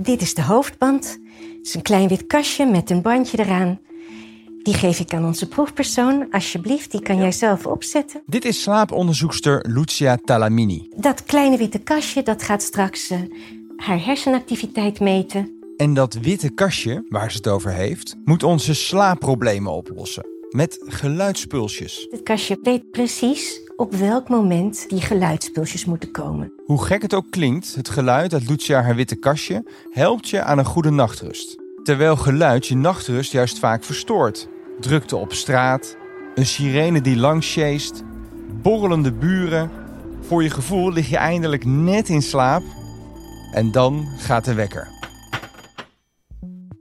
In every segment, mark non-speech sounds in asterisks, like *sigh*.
Dit is de hoofdband. Het is een klein wit kastje met een bandje eraan. Die geef ik aan onze proefpersoon. Alsjeblieft, die kan jij zelf opzetten. Dit is slaaponderzoekster Lucia Talamini. Dat kleine witte kastje dat gaat straks uh, haar hersenactiviteit meten. En dat witte kastje, waar ze het over heeft, moet onze slaapproblemen oplossen. Met geluidspulsjes. Het kastje weet precies op welk moment die geluidspulsjes moeten komen. Hoe gek het ook klinkt, het geluid uit Lucia haar witte kastje helpt je aan een goede nachtrust. Terwijl geluid je nachtrust juist vaak verstoort. Drukte op straat, een sirene die langs sjeest, borrelende buren. Voor je gevoel lig je eindelijk net in slaap en dan gaat de wekker.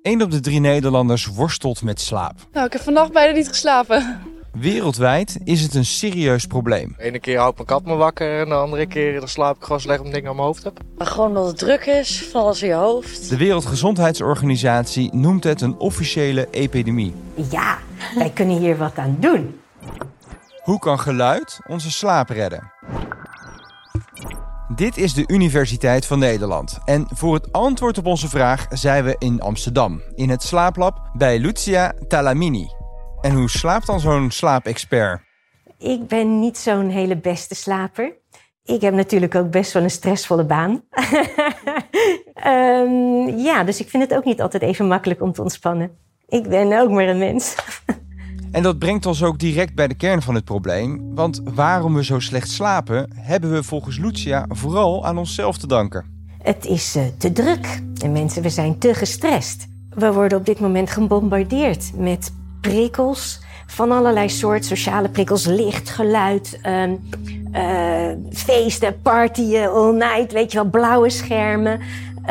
Een op de drie Nederlanders worstelt met slaap. Nou, ik heb vannacht bijna niet geslapen. Wereldwijd is het een serieus probleem. De ene keer houdt mijn kat me wakker en de andere keer dan slaap ik gewoon slecht omdat ik dingen aan mijn hoofd heb. Gewoon omdat het druk is, van alles in je hoofd. De Wereldgezondheidsorganisatie noemt het een officiële epidemie. Ja, wij kunnen hier wat aan doen. Hoe kan geluid onze slaap redden? Dit is de Universiteit van Nederland. En voor het antwoord op onze vraag zijn we in Amsterdam, in het slaaplab bij Lucia Talamini. En hoe slaapt dan zo'n slaapexpert? Ik ben niet zo'n hele beste slaper. Ik heb natuurlijk ook best wel een stressvolle baan. um, *laughs* ja, dus ik vind het ook niet altijd even makkelijk om te ontspannen. Ik ben ook maar een mens. *laughs* En dat brengt ons ook direct bij de kern van het probleem. Want waarom we zo slecht slapen, hebben we volgens Lucia vooral aan onszelf te danken. Het is uh, te druk. En mensen, we zijn te gestrest. We worden op dit moment gebombardeerd met prikkels van allerlei soorten. Sociale prikkels, licht, geluid, um, uh, feesten, partyen, all night. Weet je wel, blauwe schermen.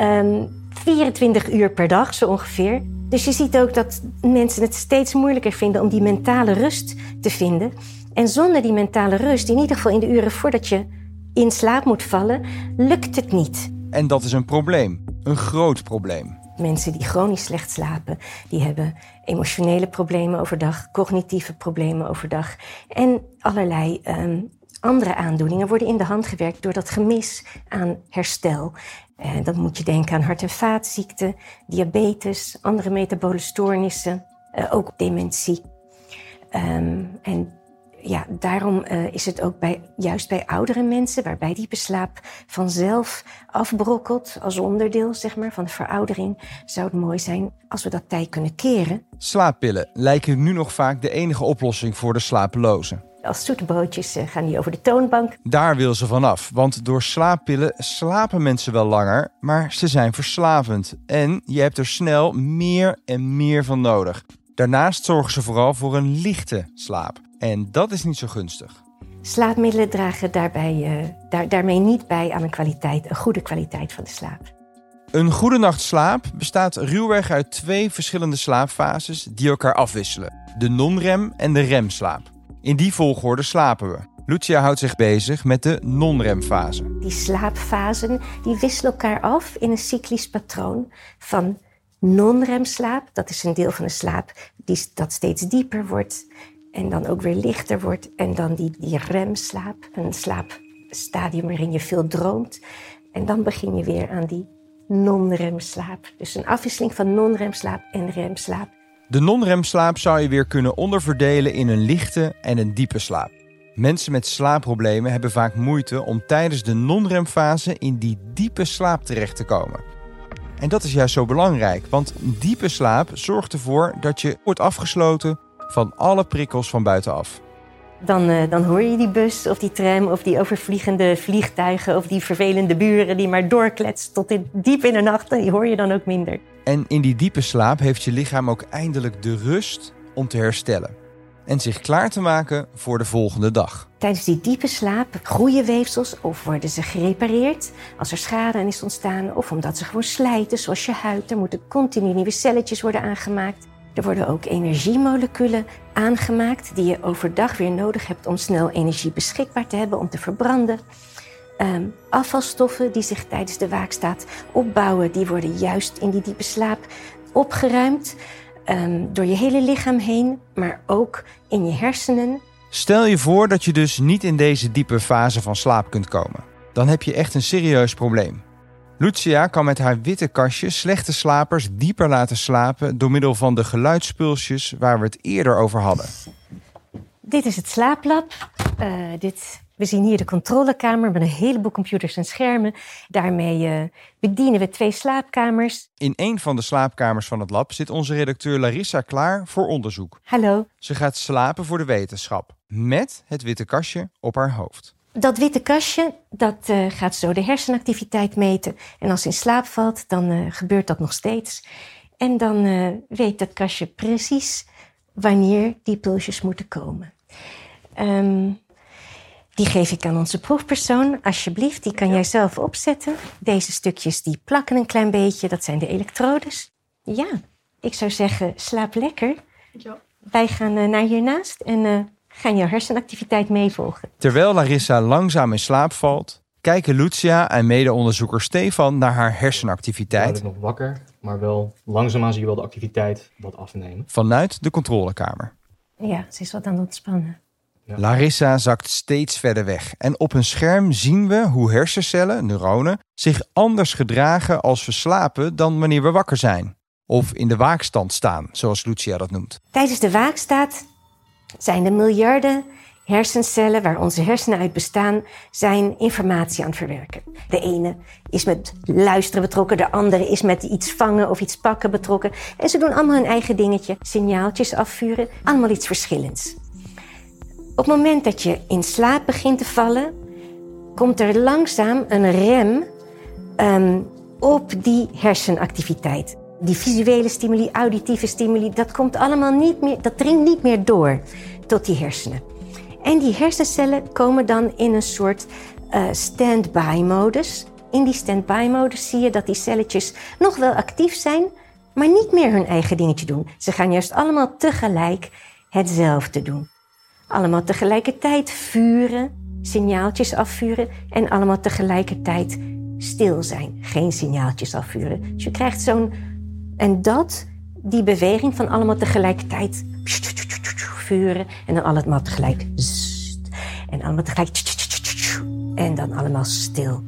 Um, 24 uur per dag zo ongeveer. Dus je ziet ook dat mensen het steeds moeilijker vinden om die mentale rust te vinden. En zonder die mentale rust, in ieder geval in de uren voordat je in slaap moet vallen, lukt het niet. En dat is een probleem, een groot probleem. Mensen die chronisch slecht slapen, die hebben emotionele problemen overdag, cognitieve problemen overdag en allerlei um, andere aandoeningen worden in de hand gewerkt door dat gemis aan herstel. En dan moet je denken aan hart- en vaatziekten, diabetes, andere metabole stoornissen, uh, ook dementie. Um, en ja, daarom uh, is het ook bij, juist bij oudere mensen, waarbij die beslaap vanzelf afbrokkelt als onderdeel zeg maar, van de veroudering, zou het mooi zijn als we dat tijd kunnen keren. Slaappillen lijken nu nog vaak de enige oplossing voor de slapelozen. Als zoete broodjes uh, gaan die over de toonbank. Daar wil ze vanaf, want door slaappillen slapen mensen wel langer, maar ze zijn verslavend. En je hebt er snel meer en meer van nodig. Daarnaast zorgen ze vooral voor een lichte slaap. En dat is niet zo gunstig. Slaapmiddelen dragen daarbij, uh, daar, daarmee niet bij aan een kwaliteit, een goede kwaliteit van de slaap. Een goede nacht slaap bestaat ruwweg uit twee verschillende slaapfases die elkaar afwisselen: de non-rem en de remslaap. In die volgorde slapen we. Lucia houdt zich bezig met de non-remfase. Die slaapfasen die wisselen elkaar af in een cyclisch patroon van non-remslaap. Dat is een deel van de slaap die, dat steeds dieper wordt en dan ook weer lichter wordt. En dan die, die remslaap, een slaapstadium waarin je veel droomt. En dan begin je weer aan die non-remslaap. Dus een afwisseling van non-remslaap en remslaap. De non-remslaap zou je weer kunnen onderverdelen in een lichte en een diepe slaap. Mensen met slaapproblemen hebben vaak moeite om tijdens de non-remfase in die diepe slaap terecht te komen. En dat is juist zo belangrijk, want diepe slaap zorgt ervoor dat je wordt afgesloten van alle prikkels van buitenaf. Dan, uh, dan hoor je die bus of die tram of die overvliegende vliegtuigen of die vervelende buren die maar doorkletsen tot in, diep in de nacht. Die hoor je dan ook minder. En in die diepe slaap heeft je lichaam ook eindelijk de rust om te herstellen. En zich klaar te maken voor de volgende dag. Tijdens die diepe slaap groeien weefsels of worden ze gerepareerd als er schade is ontstaan. Of omdat ze gewoon slijten, zoals je huid. Er moeten continu nieuwe celletjes worden aangemaakt. Er worden ook energiemoleculen aangemaakt die je overdag weer nodig hebt om snel energie beschikbaar te hebben om te verbranden. Um, afvalstoffen die zich tijdens de waakstaat opbouwen, die worden juist in die diepe slaap opgeruimd. Um, door je hele lichaam heen, maar ook in je hersenen. Stel je voor dat je dus niet in deze diepe fase van slaap kunt komen. Dan heb je echt een serieus probleem. Lucia kan met haar witte kastje slechte slapers dieper laten slapen door middel van de geluidspulsjes waar we het eerder over hadden. Dit is het slaaplab. Uh, dit, we zien hier de controlekamer met een heleboel computers en schermen. Daarmee uh, bedienen we twee slaapkamers. In een van de slaapkamers van het lab zit onze redacteur Larissa klaar voor onderzoek. Hallo. Ze gaat slapen voor de wetenschap met het witte kastje op haar hoofd. Dat witte kastje dat, uh, gaat zo de hersenactiviteit meten. En als ze in slaap valt, dan uh, gebeurt dat nog steeds. En dan uh, weet dat kastje precies wanneer die pulsjes moeten komen. Um, die geef ik aan onze proefpersoon, alsjeblieft. Die kan jij zelf opzetten. Deze stukjes die plakken een klein beetje, dat zijn de elektrodes. Ja, ik zou zeggen, slaap lekker. Ja. Wij gaan naar hiernaast en gaan jouw hersenactiviteit meevolgen. Terwijl Larissa langzaam in slaap valt, kijken Lucia en medeonderzoeker Stefan naar haar hersenactiviteit. Ik nog wakker, maar wel langzaamaan zie je wel de activiteit wat afnemen. Vanuit de controlekamer. Ja, ze is wat aan het ontspannen. Ja. Larissa zakt steeds verder weg en op een scherm zien we hoe hersencellen, neuronen, zich anders gedragen als we slapen dan wanneer we wakker zijn. Of in de waakstand staan, zoals Lucia dat noemt. Tijdens de waakstaat zijn de miljarden hersencellen waar onze hersenen uit bestaan, zijn informatie aan het verwerken. De ene is met luisteren betrokken, de andere is met iets vangen of iets pakken betrokken. En ze doen allemaal hun eigen dingetje, signaaltjes afvuren, allemaal iets verschillends. Op het moment dat je in slaap begint te vallen, komt er langzaam een rem um, op die hersenactiviteit. Die visuele stimuli, auditieve stimuli, dat komt allemaal niet meer, dat dringt niet meer door tot die hersenen. En die hersencellen komen dan in een soort uh, stand-by modus. In die stand-by modus zie je dat die celletjes nog wel actief zijn, maar niet meer hun eigen dingetje doen. Ze gaan juist allemaal tegelijk hetzelfde doen. Allemaal tegelijkertijd vuren, signaaltjes afvuren en allemaal tegelijkertijd stil zijn. Geen signaaltjes afvuren. Dus je krijgt zo'n en dat, die beweging van allemaal tegelijkertijd vuren en dan allemaal tegelijk en allemaal tegelijk en dan allemaal stil.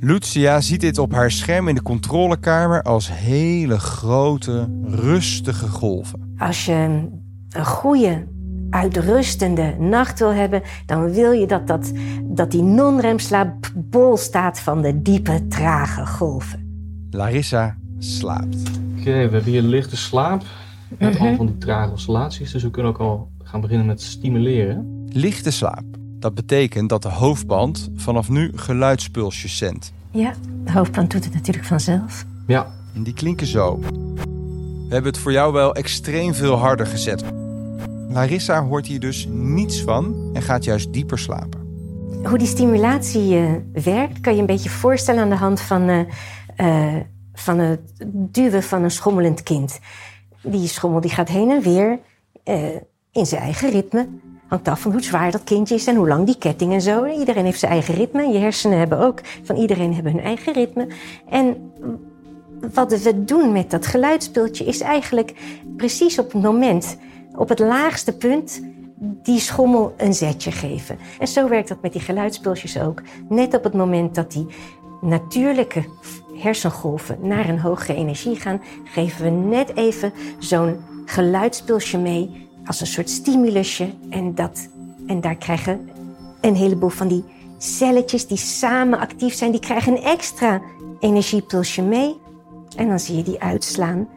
Lucia ziet dit op haar scherm in de controlekamer als hele grote, rustige golven. Als je een goede, uitrustende nacht wil hebben, dan wil je dat, dat, dat die non-remslaap bol staat van de diepe, trage golven. Larissa slaapt. Oké, we hebben hier lichte slaap met mm al van die trage oscillaties. Dus we kunnen ook al gaan beginnen met stimuleren. Lichte slaap. Dat betekent dat de hoofdband vanaf nu geluidspulsjes zendt. Ja, de hoofdband doet het natuurlijk vanzelf. Ja. En die klinken zo. We hebben het voor jou wel extreem veel harder gezet. Larissa hoort hier dus niets van en gaat juist dieper slapen. Hoe die stimulatie uh, werkt, kan je een beetje voorstellen aan de hand van uh, uh, van het duwen van een schommelend kind. Die schommel die gaat heen en weer uh, in zijn eigen ritme. Hangt af van hoe zwaar dat kindje is en hoe lang die ketting en zo. Iedereen heeft zijn eigen ritme. Je hersenen hebben ook van iedereen hebben hun eigen ritme. En wat we doen met dat geluidspultje is eigenlijk precies op het moment, op het laagste punt, die schommel een zetje geven. En zo werkt dat met die geluidspulsjes ook. Net op het moment dat die natuurlijke hersengolven naar een hogere energie gaan, geven we net even zo'n geluidspulsje mee als een soort stimulusje. En, dat, en daar krijgen een heleboel van die celletjes die samen actief zijn, die krijgen een extra energiepulsje mee. En dan zie je die uitslaan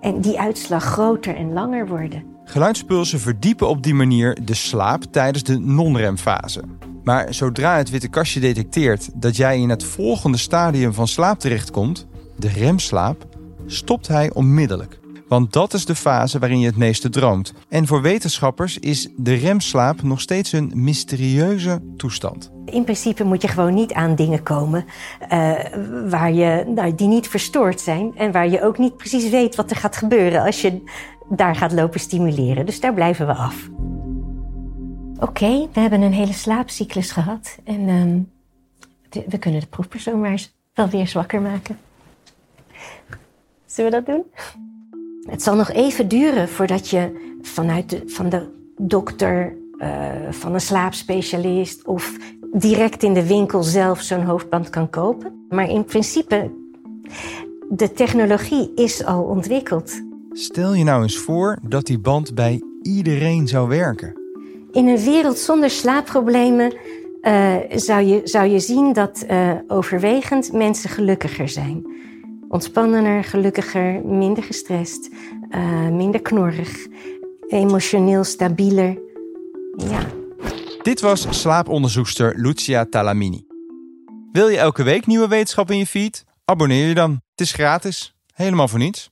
en die uitslag groter en langer worden. Geluidspulsen verdiepen op die manier de slaap tijdens de non-remfase. Maar zodra het witte kastje detecteert dat jij in het volgende stadium van slaap terechtkomt, de remslaap, stopt hij onmiddellijk. Want dat is de fase waarin je het meeste droomt. En voor wetenschappers is de remslaap nog steeds een mysterieuze toestand. In principe moet je gewoon niet aan dingen komen uh, waar je, nou, die niet verstoord zijn. En waar je ook niet precies weet wat er gaat gebeuren als je daar gaat lopen stimuleren. Dus daar blijven we af. Oké, we hebben een hele slaapcyclus gehad. En um, we kunnen de proefpersoon maar wel weer zwakker maken. Zullen we dat doen? Het zal nog even duren voordat je vanuit de, van de dokter, uh, van een slaapspecialist of direct in de winkel zelf zo'n hoofdband kan kopen. Maar in principe, de technologie is al ontwikkeld. Stel je nou eens voor dat die band bij iedereen zou werken. In een wereld zonder slaapproblemen uh, zou, je, zou je zien dat uh, overwegend mensen gelukkiger zijn. Ontspannender, gelukkiger, minder gestrest, uh, minder knorrig, emotioneel stabieler. Ja. Dit was slaaponderzoekster Lucia Talamini. Wil je elke week nieuwe wetenschap in je feed? Abonneer je dan. Het is gratis. Helemaal voor niets.